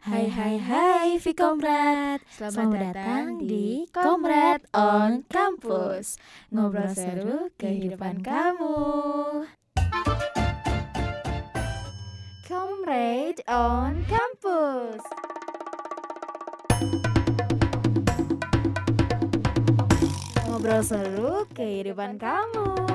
Hai hai hai Vikomrad Selamat, datang di Komrad on Campus. Ngobrol seru kehidupan kamu. Komrad on Campus. Ngobrol seru kehidupan kamu.